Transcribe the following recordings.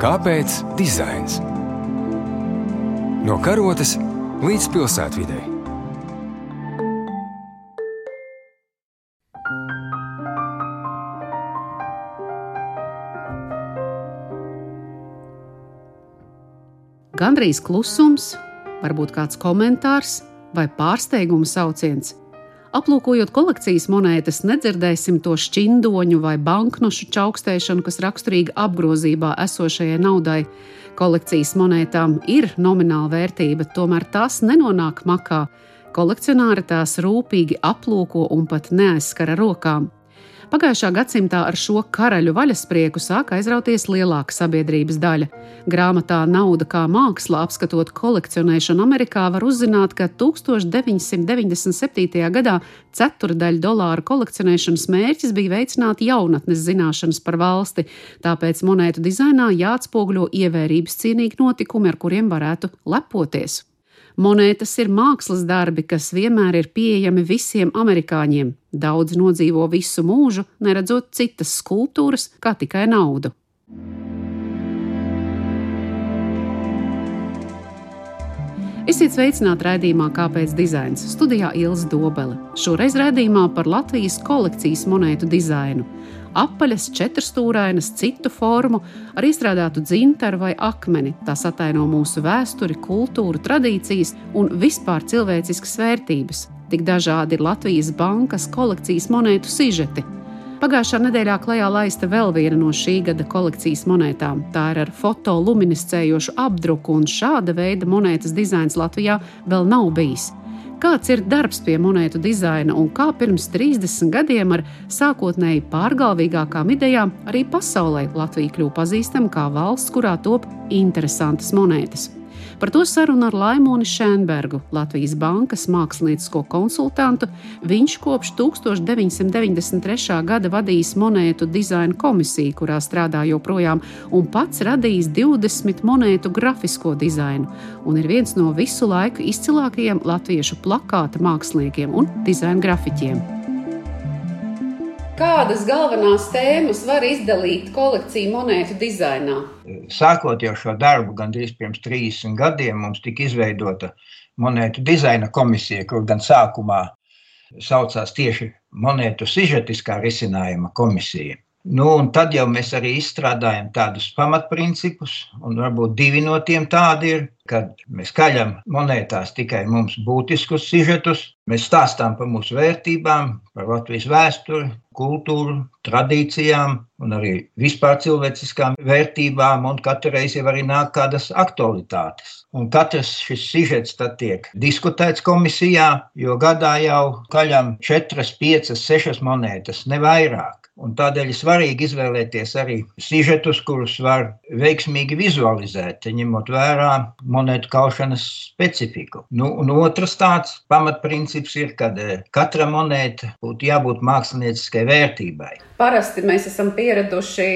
Kāpēc dizains? No karotes līdz pilsētvidai. Gandrīz klusums, varbūt kāds komentārs vai pārsteiguma sauciens. Aplūkojot kolekcijas monētas, nedzirdēsim to šķindoņu vai banknošu čaukstēšanu, kas raksturīga apgrozībā esošajai naudai. Kolekcijas monētām ir nomināla vērtība, tomēr tās nenonāk makā. Kolekcionāri tās rūpīgi aplūko un pat neaizskara rokām. Pagājušā gadsimtā ar šo karaļu vaļasprieku sāka aizrauties lielāka sabiedrības daļa. Grāmatā Nauda kā māksla, apskatot kolekcionēšanu Amerikā, var uzzināt, ka 1997. gadā ceturdaļa dolāru kolekcionēšanas mērķis bija veicināt jaunatnes zināšanas par valsti, tāpēc monētu dizainā jāatspoguļo ievērības cienīgi notikumi, ar kuriem varētu lepoties. Monētas ir mākslas darbi, kas vienmēr ir pieejami visiem amerikāņiem. Daudz nodzīvo visu mūžu, neredzot citas skulptūras, kā tikai naudu. Esiet sveicināti raidījumā Kāpēc dizains? Studijā Ilza Dobele. Šoreiz raidījumā par Latvijas kolekcijas monētu dizainu apaļas, četrstūrainas, citu formu, ar izstrādātu dzintaru vai akmeni. Tas ataino mūsu vēsturi, kultūru, tradīcijas un vispār cilvēciskas vērtības. Tik dažādi ir Latvijas bankas kolekcijas monētu sižeti. Pagājušā nedēļā klajā laista vēl viena no šī gada kolekcijas monētām. Tā ir ar fotoluminiscējošu apdruku, un šāda veida monētas dizains Latvijā vēl nav bijis. Kāds ir darbs pie monētu dizaina un kā pirms 30 gadiem ar sākotnēji pārgalvīgākām idejām arī pasaulē Latvija kļuva pazīstama kā valsts, kurā top interesantas monētas. Par to sarunu ar Laimoni Šēnbergu, Latvijas bankas māksliniecisko konsultantu. Viņš kopš 1993. gada vadījis monētu dizaina komisiju, kurā strādā joprojām, un pats radījis 20 monētu grafisko dizainu, un ir viens no visu laiku izcilākajiem latviešu plakāta māksliniekiem un dizaina grafiķiem. Kādas galvenās tēmas var izdalīt kolekciju monētu dizainā? Sākot jau šo darbu, gandrīz pirms 30 gadiem, mums tika izveidota monētu dizaina komisija, kur gan sākumā saucās tieši monētu sižetiskā risinājuma komisija. Nu, tad jau mēs arī izstrādājam tādus pamatprincipus, un varbūt divi no tiem tādi ir, kad mēs kaļam monētās tikai mums būtiskus sižetus, mēs stāstām par mūsu vērtībām, par Latvijas vēsturi, kultūru, tradīcijām un arī vispār cilvēciskām vērtībām, un katru reizi jau arī nāk kādas aktualitātes. Un katrs šis sižets tad tiek diskutēts komisijā, jo gadā jau kaļam četras, piecas, sešas monētas, ne vairāk. Un tādēļ ir svarīgi izvēlēties arī sižetus, kurus var veiksmīgi vizualizēt, ņemot vērā monētu kaušanas specifiku. Nu, un otrs tāds pamatprincips ir, ka eh, katra monēta būtu jābūt mākslinieciskai vērtībai. Parasti mēs esam pieraduši,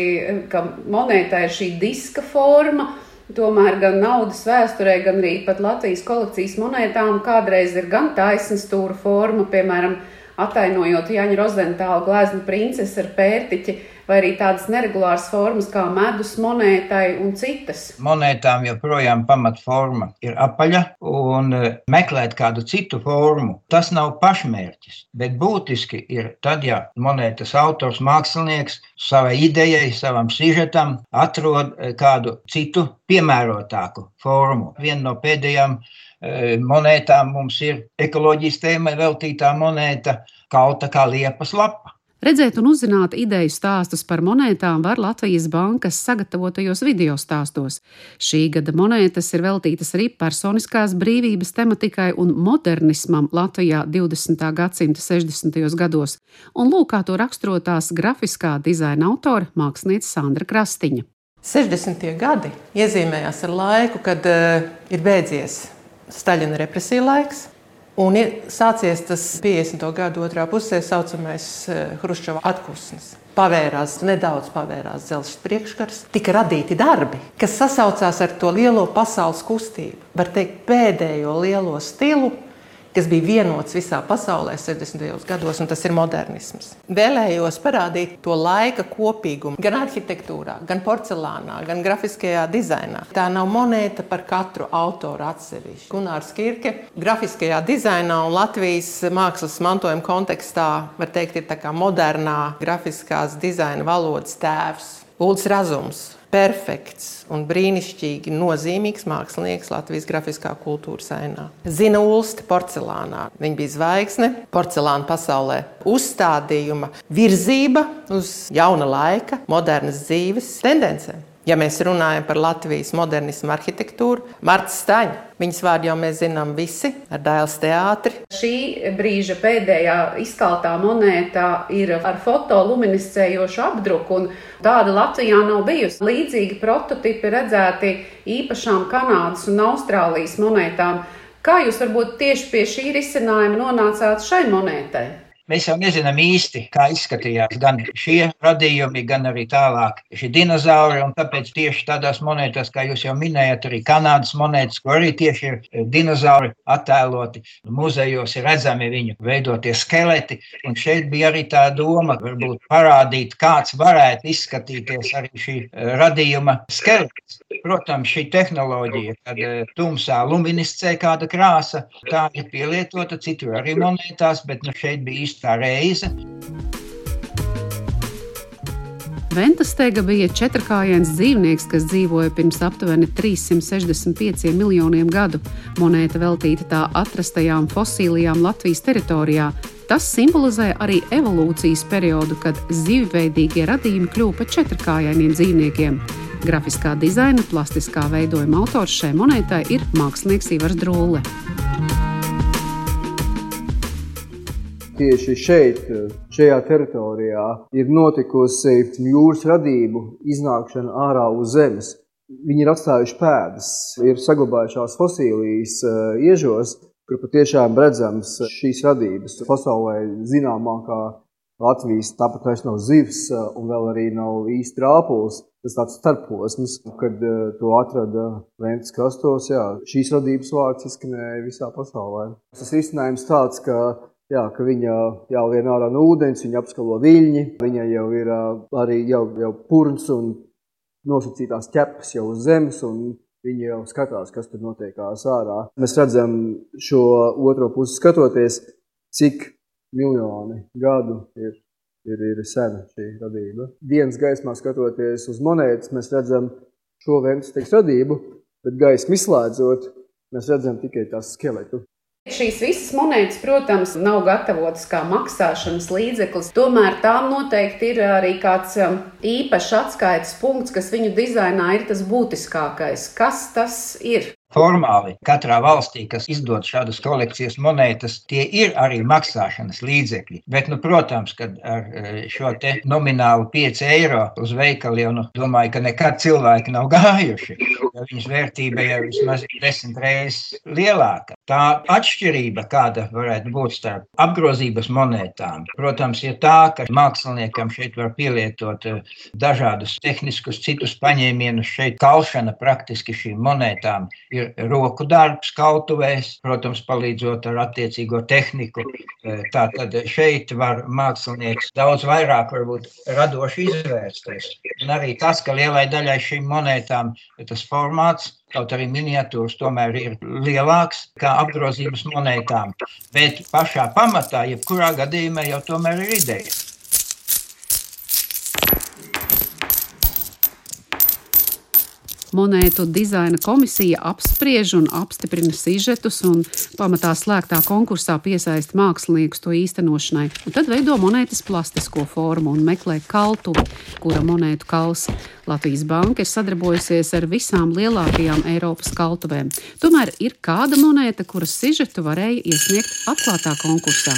ka monētā ir šī diska forma. Tomēr gan naudas vēsturē, gan arī Latvijas kolekcijas monētām kādreiz ir gan taisna stūra forma, piemēram, atainojot Jāņa Rozentāla gleznu princesi ar pērtiķi, vai arī tādas neregulāras formas kā medus monētai un citas. Monētām joprojām pamatforma ir apaļa, un e, meklēt kādu citu formu, tas nav pašmērķis. Bet būtiski ir tad, ja monētas autors, mākslinieks savai idejai, savam sižetam atrod e, kādu citu piemērotāku formu. Viena no pēdējām monētām mums ir ekoloģijas tēmai veltītā monēta, kauta kā liepas lapa. Redzēt un uzzināt ideju stāstus par monētām var Latvijas bankas sagatavotajos video stāstos. Šī gada monētas ir veltītas arī personiskās brīvības tematikai un modernismam Latvijā 20. gadsimta 60. gados, un lūk, kā to raksturotās grafiskā dizaina autore mākslinieca Sandra Krastiņa. 60. gadi iezīmējās ar laiku, kad uh, ir beidzies Staļina represija laiks. Un ir sācies tas 50. gada otrā pusē, tā saucamais eh, Hruščova atpūsnis. Pavērās, nedaudz pavērās dzelzceļa priekškars, tika radīti darbi, kas sasaucās ar to lielo pasaules kustību. Var teikt, pēdējo lielo stilu kas bija vienots visā pasaulē 60. gados, un tas ir modernisms. Vēlējos parādīt to laika kopīgumu gan arhitektūrā, gan porcelānā, gan grafiskajā dizainā. Tā nav monēta par katru autoru atsevišķi. Gunārs Kirke grafiskajā dizainā un Latvijas mākslas mantojuma kontekstā var teikt, ir modernā grafiskās dizaina valodas tēvs. Ulds Razums perfekts un brīnišķīgi nozīmīgs mākslinieks Latvijas grafiskā kultūras ainā. Zina Ulste porcelānā. Viņa bija zvaigzne porcelāna pasaulē. Uzstādījuma virzība uz jauna laika, modernas dzīves tendencēm. Ja mēs runājam par Latvijas modernismu arhitektūru, Marta Staņa, viņas vārdu jau mēs zinām visi ar Dēls teātri. Šī brīža pēdējā izkaltā monēta ir ar fotoluminiscējošu apdruku, un tāda Latvijā nav bijusi. Līdzīgi prototipi redzēti īpašām Kanādas un Austrālijas monētām. Kā jūs varbūt tieši pie šī risinājuma nonācāt šai monētai? Mēs jau nezinām īsti, kā izskatījās gan šie radījumi, gan arī tālāk šie dinozauri. Tāpēc tieši tādās monētās, kā jūs jau minējāt, arī Kanādas monētas, kur arī tieši ir eh, dinozauri attēloti. Muzejos ir redzami viņu veidotie skeleti. Un šeit bija arī tā doma, varbūt parādīt, kāds varētu izskatīties arī šī eh, radījuma skelets. Protams, šī tehnoloģija, kad eh, tumsā luminiscē kāda krāsa, tā ir pielietota citur arī monētās, bet nu, šeit bija īsti tā reize. Ventastega bija četrkājains dzīvnieks, kas dzīvoja pirms aptuveni 365 miljoniem gadu. Monēta veltīta tā atrastajām fosīlijām Latvijas teritorijā. Tas simbolizē arī evolūcijas periodu, kad zivveidīgie radījumi kļuva par četrkājainiem dzīvniekiem. Grafiskā dizaina, plastiskā veidojuma autors šai monētai ir mākslinieks Ivars Drūle. Tieši šeit, šajā teritorijā, ir notikusi jūras radību iznākšana ārā uz zemes. Viņi ir atstājuši pēdas, ir saglabājušās fosilijas eh, iežos, kur patiešām redzams šīs radības. Pasaulē zināmākā Latvijas tāpat vairs nav zivs, eh, un vēl arī nav īsti rāpuls. Tas tāds starposms, kad uh, to atrada Ventas krastos, jā, šīs radības vārds izskanēja visā pasaulē. Tas risinājums tāds, ka Jā, ka viņa jālien ārā no ūdens, viņa apskalo viļņi, viņa jau ir arī jau, jau purns un nosacītās ķepas jau uz zemes, un viņi jau skatās, kas tur notiekās ārā. Mēs redzam šo otro pusi skatoties, cik miljoni gadu ir, ir, ir sena šī radība. Dienas gaismā skatoties uz monētas, mēs redzam šo teiks radību, bet gaismu izslēdzot, mēs redzam tikai tās skeletu. Šīs visas monētas, protams, nav gatavotas kā maksāšanas līdzeklis. Tomēr tām noteikti ir arī kāds um, īpašs atskaites punkts, kas viņu dizainā ir tas būtiskākais. Kas tas ir? formāli katrā valstī, kas izdod šādas kolekcijas monētas, tie ir arī maksāšanas līdzekļi. Bet, nu, protams, kad ar eh, šo nominālu 5 eiro uz veikalu jau nu, domāju, ka nekad cilvēki nav gājuši. Viņas vērtība jau vismaz ir desmit reizes lielāka. Tā atšķirība, kāda varētu būt starp apgrozības monētām, protams, ir tā, ka māksliniekam šeit var pielietot eh, dažādus tehniskus, citus paņēmienus. Šeit kalšana praktiski šīm monētām ir roku darbs kautuvēs, protams, palīdzot ar attiecīgo tehniku. E, tātad šeit var mākslinieks daudz vairāk varbūt radoši izvērsties. Un arī tas, ka lielai daļai šīm monētām tas formāts kaut arī miniatūras tomēr ir lielāks kā apgrozības monētām. Bet pašā pamatā, jebkurā gadījumā, jau tomēr ir ideja. Monētu dizaina komisija apspriež un apstiprina sižetus, un pamatā slēgtā konkursā piesaista māksliniekus to īstenošanai. Un tad veido monētas plastisko formu un meklē kaltuvi, kura monētu kals. Latvijas Banka ir sadarbojusies ar visām lielākajām Eiropas kaltuvēm. Tomēr ir kāda monēta, kuras sižetu varēja iesniegt atklātā konkursā.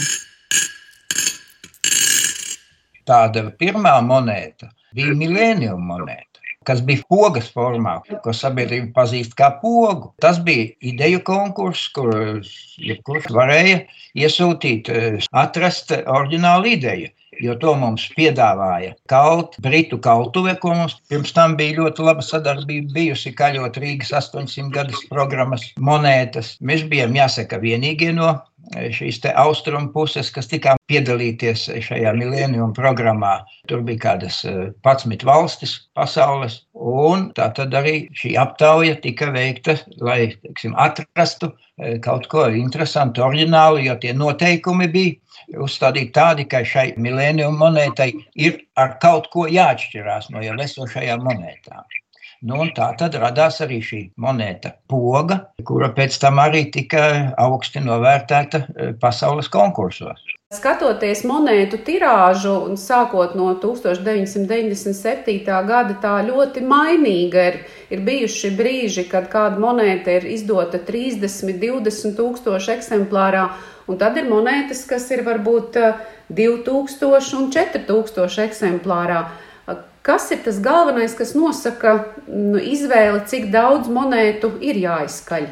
Tāda pirmā monēta bija milēniuma monēta kas bija pogas formā, ko sabiedrība pazīst kā pogu. Tas bija ideju konkurss, kur jebkurš varēja iesūtīt, eh, atrast oriģinālu ideju. Jo to mums piedāvāja kaut britu kautuve, ko mums pirms tam bija ļoti laba sadarbība bijusi, kaļot Rīgas 800 gadus programmas monētas. Mēs bijām, jāsaka, vienīgie no šīs austrumu puses, kas tikā piedalīties šajā milēnijuma programmā. Tur bija kādas 11 valstis pasaules, un tā tad arī šī aptauja tika veikta, lai teiksim, atrastu kaut ko interesantu, oriģinālu, jo tie noteikumi bija uzstādīti tādi, ka šai milēnijuma monētai ir ar kaut ko jāatšķirās no jau esošajām monētām. Nu, tā tad radās arī šī monēta poga, kura pēc tam arī tika augsti novērtēta e, pasaules konkursos. Skatoties monētu tirāžu, sākot no 1997. gada, tā ļoti mainīga ir. Ir bijuši brīži, kad kāda monēta ir izdota 30, 20 tūkstoši eksemplārā, un tad ir monētas, kas ir varbūt 2000 e, un 4000 eksemplārā. Kas ir tas galvenais, kas nosaka nu, izvēli, cik daudz monētu ir jāizskaļ?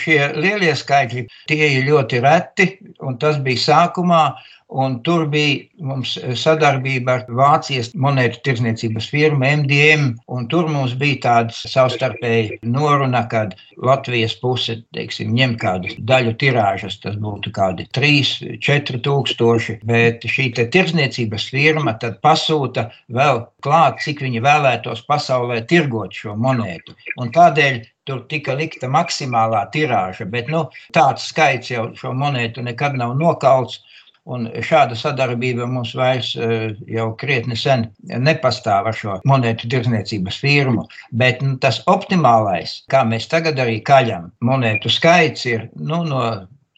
Šie lielie skaitļi tie ir ļoti reti, un tas bija sākumā. Un tur bija mums sadarbība ar Vācijas monētu tirdzniecības firmu MDM. Tur mums bija tāda savstarpēja noruna, ka Latvijas puse teiksim, ņem kādu daļu tirāžas, tas būtu kādi 3, 4 tūkstoši. Bet šī tirdzniecības firma pasūta vēl klāt, cik viņi vēlētos pasaulē tirgot šo monētu. Un tādēļ tur tika likta maksimālā tirāža, bet nu, tāds skaits jau šo monētu nekad nav nokauts. Un šāda sadarbība mums vairs eh, jau krietni sen nepastāv ar šo monētu tirdzniecības firmu. Bet nu, tas optimālais, kā mēs tagad arī kaļam, monētu skaits ir nu, no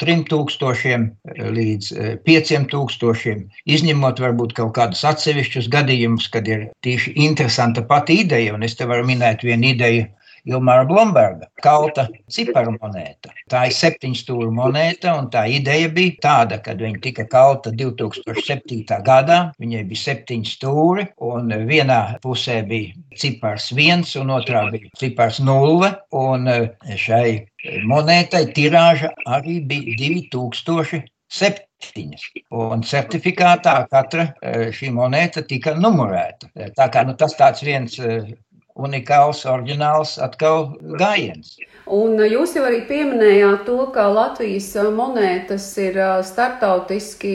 3000 līdz 5000, eh, izņemot varbūt kaut kādus atsevišķus gadījumus, kad ir tieši interesanta pati ideja. Un es te varu minēt vienu ideju, Ilmāra Blomberga kauta ciparu monēta. Tā ir septiņu stūra monēta, un tā ideja bija tāda, kad viņa tika kauta 2007. gadā. Viņai bija septiņi stūri, un vienā pusē bija cipars viens, un otrā bija cipars nulle. Un eh, šai monētai tirāža arī bija 2000 septiņas. Un certifikātā katra eh, šī monēta tika numurēta. Tā kā nu, tas tāds viens eh, unikāls, oriģināls atkal gājiens. Un jūs jau arī pieminējāt to, ka Latvijas monētas ir startautiski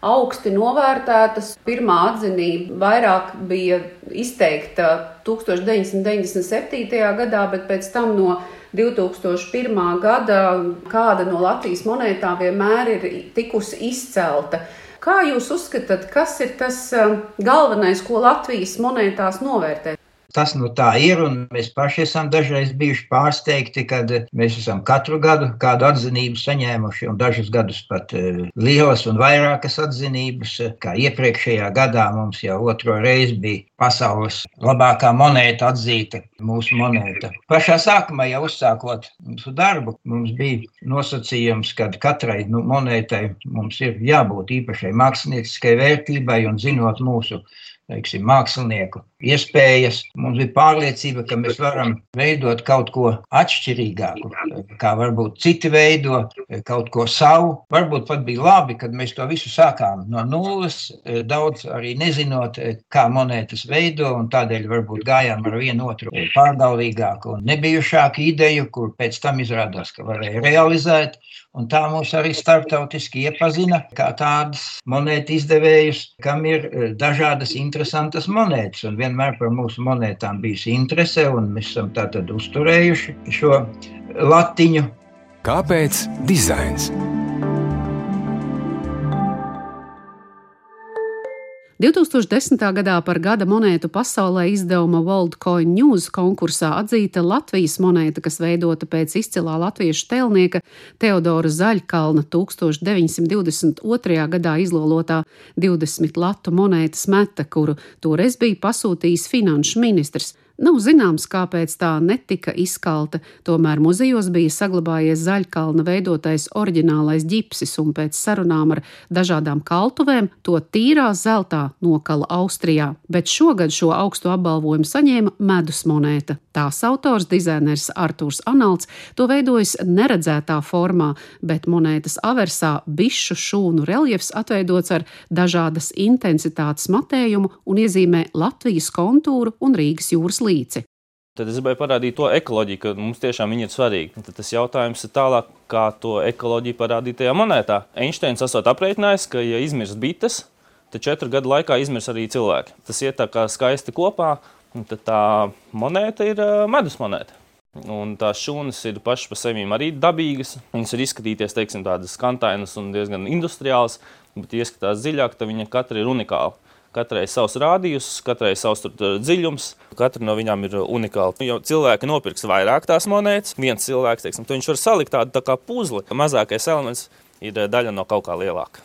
augsti novērtētas. Pirmā atzinība vairāk bija izteikta 1997. gadā, bet pēc tam no 2001. gada kāda no Latvijas monētām vienmēr ir tikusi izcelta. Kā jūs uzskatāt, kas ir tas galvenais, ko Latvijas monētās novērtē? Tas nu tā ir, un mēs paši esam dažreiz bijuši pārsteigti, kad mēs esam katru gadu kādu atzinību saņēmuši, un dažus gadus pat uh, lielas un vairākas atzinības. Kā iepriekšējā gadā mums jau otro reizi bija pasaules labākā monēta atzīta mūsu monēta. Pašā sākumā jau uzsākot mūsu darbu, mums bija nosacījums, ka katrai nu, monētai mums ir jābūt īpašai mākslinieciskai vērtībai un zinot mūsu teiksim, mākslinieku iespējas. Mums bija pārliecība, ka mēs varam veidot kaut ko atšķirīgāku, kā varbūt citi veido, kaut ko savu. Varbūt pat bija labi, kad mēs to visu sākām no nulles, daudz arī nezinot, kā monētas veido, un tādēļ varbūt gājām ar vienu otru pārdaulīgāku un nebijušāku ideju, kur pēc tam izrādās, ka varēja realizēt. Un tā mūs arī starptautiski iepazina kā tādus monētu izdevējus, kam ir eh, dažādas interesantas monētas. Un vienmēr par mūsu monētām bijusi interese, un mēs esam tātad uzturējuši šo latiņu. Kāpēc dizains? 2010. gadā par gada monētu pasaulē izdevuma World Coin News konkursā atzīta Latvijas monēta, kas veidota pēc izcilā latviešu tēlnieka Teodora Zaļkalna 1922. gadā izlolotā 20 latu monētas meta, kuru toreiz bija pasūtījis finanšu ministrs. Nav zināms, kāpēc tā netika izkalta, tomēr muzejos bija saglabājies zaļkalna veidotais oriģinālais ģipsis, un pēc sarunām ar dažādām kaltuvēm to tīrā zeltā nokala Austrijā. Bet šogad šo augstu apbalvojumu saņēma medus monēta. Tās autors, dizainers Artūrs Analts, to veidojis neredzētā formā, bet monētas aversā bišu šūnu reliefs atveidots ar dažādas intensitātes matējumu un iezīmē Latvijas kontūru un Rīgas jūras līniju līci. Tad es gribēju parādīt to ekoloģiju, ka mums tiešām ir svarīga. Tad tas jautājums ir tālāk, kā to ekoloģiju parādīt tajā monētā. Einsteins esot aprēķinājis, ka, ja izmirs bites, tad četru gadu laikā izmirs arī cilvēki. Tas iet tā kā skaisti kopā, un tā monēta ir medus monēta. Un tās šūnas ir pašas par sevi arī dabīgas. Viņas var izskatīties teiksim, tādas skantainas un diezgan industriālas, bet, ja ieskatās dziļāk, tad viņa katra ir unikāla. Katrai savs rādījums, katrai savs dziļums, katra no viņām ir unikāla. Ja cilvēki nopirks vairāk tās monētas, viens cilvēks, teiksim, viņš var salikt tādu tā kā puzli. Mazākais elements ir daļa no kaut kā lielāka.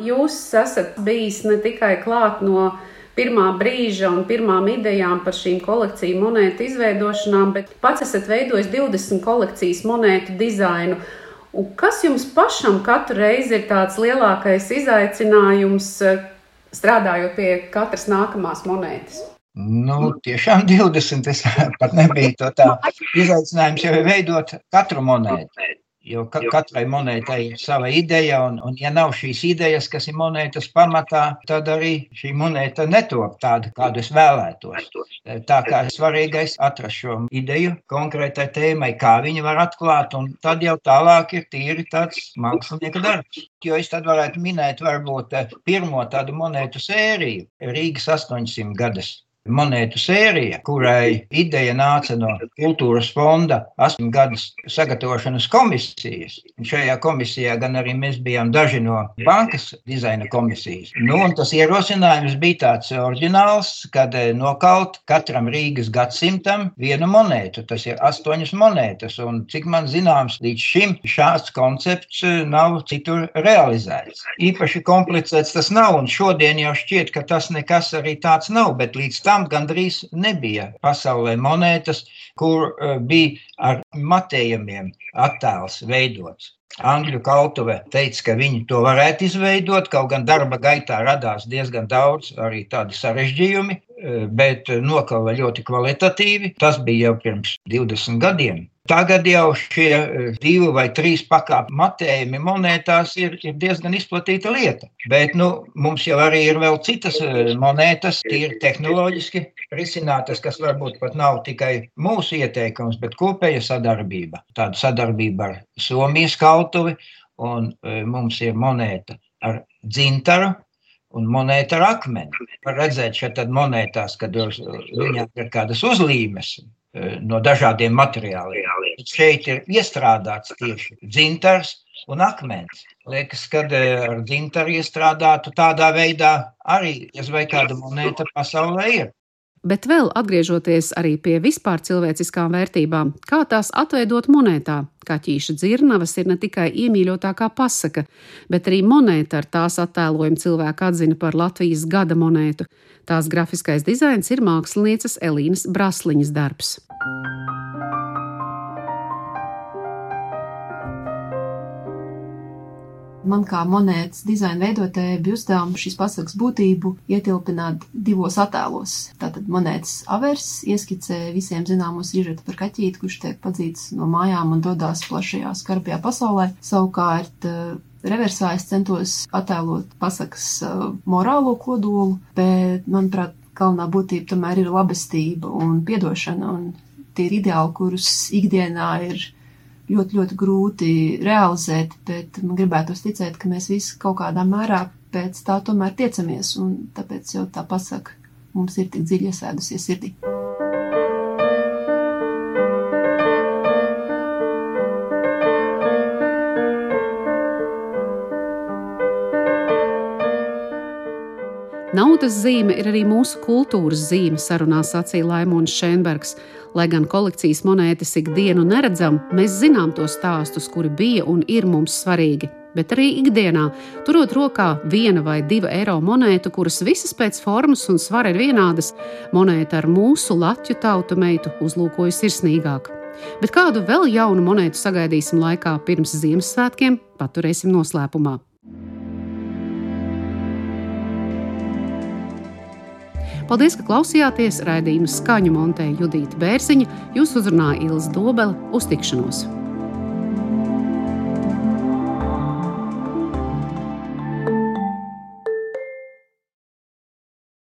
Jūs esat bijis ne tikai klāt no pirmā brīža un pirmām idejām par šīm kolekciju monētu izveidošanām, bet pats esat veidojis 20 kolekcijas monētu dizainu. Un kas jums pašam katru reizi ir tāds lielākais izaicinājums, strādājot pie katras nākamās monētas? Nu, tiešām 20. Es pat nebiju to tā. Izaicinājums jau ir veidot katru monētu. Jo ka, katrai monētai ir sava ideja, un, un ja nav šīs idejas, kas ir monētas pamatā, tad arī šī monēta netop tāda, kādu es vēlētos. Tā kā svarīgais atrast šo ideju konkrētai tēmai, kā viņi var atklāt, un tad jau tālāk ir tīri tāds mākslinieka darbs. Jo es tad varētu minēt varbūt pirmo tādu monētu sēriju Rīgas 800 gadus monētu sērija, kurai ideja nāca no kultūras fonda astoņu gadus sagatavošanas komisijas. Šajā komisijā gan arī mēs bijām daži no bankas dizaina komisijas. Nu, tas ierosinājums bija tāds oriģināls, kad eh, nokalt katram Rīgas gadsimtam vienu monētu. Tas ir astoņas monētas, un cik man zināms, līdz šim šāds koncepts eh, nav citur realizēts. Īpaši komplicēts tas nav, un šodien jau šķiet, ka tas nekas arī tāds nav, bet līdz tam tam gandrīz nebija pasaulē monētas, kur uh, bija ar matējumiem attēls veidots. Angļu kautuve teica, ka viņi to varētu izveidot, kaut gan darba gaitā radās diezgan daudz arī tādi sarežģījumi, e, bet nokava ļoti kvalitatīvi. Tas bija jau pirms 20 gadiem. Tagad jau šie e, divi vai trīs pakāpju matējumi monētās ir, ir diezgan izplatīta lieta. Bet nu, mums jau arī ir vēl citas e, monētas, tīri tehnoloģiski risinātas, kas varbūt pat nav tikai mūsu ieteikums, bet kopēja sadarbība. Tāda sadarbība ar Somijas kautuvi, un e, mums ir monēta ar dzintaru, un monēta ar akmeni. Var redzēt, šeit monētās, kad viņām ir kādas uzlīmes, no dažādiem materiāliem. Šeit ir iestrādāts tieši dzintars un akmens. Liekas, ka eh, ar dzintaru iestrādātu tādā veidā arī, ja vai kāda monēta pasaulē ir. Bet vēl atgriežoties arī pie vispār cilvēciskām vērtībām, kā tās atveidot monētā. Kaķīša dzirnavas ir ne tikai iemīļotākā pasaka, bet arī monēta ar tās attēlojumu cilvēku atzina par Latvijas gada monētu. Tās grafiskais dizains ir mākslinieces Elīnas Brasliņas darbs. Man kā monētas dizaina veidotājai bija uzdevums šīs pasakas būtību ietilpināt divos attēlos. Tātad monētas avers ieskicē visiem zināmo sižetu par kaķīti, kurš tiek padzīts no mājām un dodās plašajā skarbajā pasaulē. Savukārt eh, reversā es centos attēlot pasakas eh, morālo kodolu, bet, manuprāt, galvenā būtība tomēr ir labestība un piedošana, un tie ir ideāli, kurus ikdienā ir ļoti, ļoti grūti realizēt, bet man gribētu ticēt, ka mēs visi kaut kādā mērā pēc tā tomēr tiecamies, un tāpēc jau tā pasaka mums ir tik dziļi iesēdusies sirdī. Naudas zīme ir arī mūsu kultūras zīme, sarunā sacīja Laimons Šenbergs. Lai gan kolekcijas monētas ikdienu neredzam, mēs zinām tos stāstus, kuri bija un ir mums svarīgi. Bet arī ikdienā, turot rokā viena vai divu eiro monētu, kuras visas pēc formas un svara ir vienādas, monēta ar mūsu latviešu tautu meitu uzlūkojas sirsnīgāk. Bet kādu vēl jaunu monētu sagaidīsim laikā pirms Ziemassvētkiem, paturēsim noslēpumā. Paldies, ka klausījāties! Raidījumu skaņu montēja Judita Bērziņa, jūs uzrunāja Ilza Dobela uz tikšanos!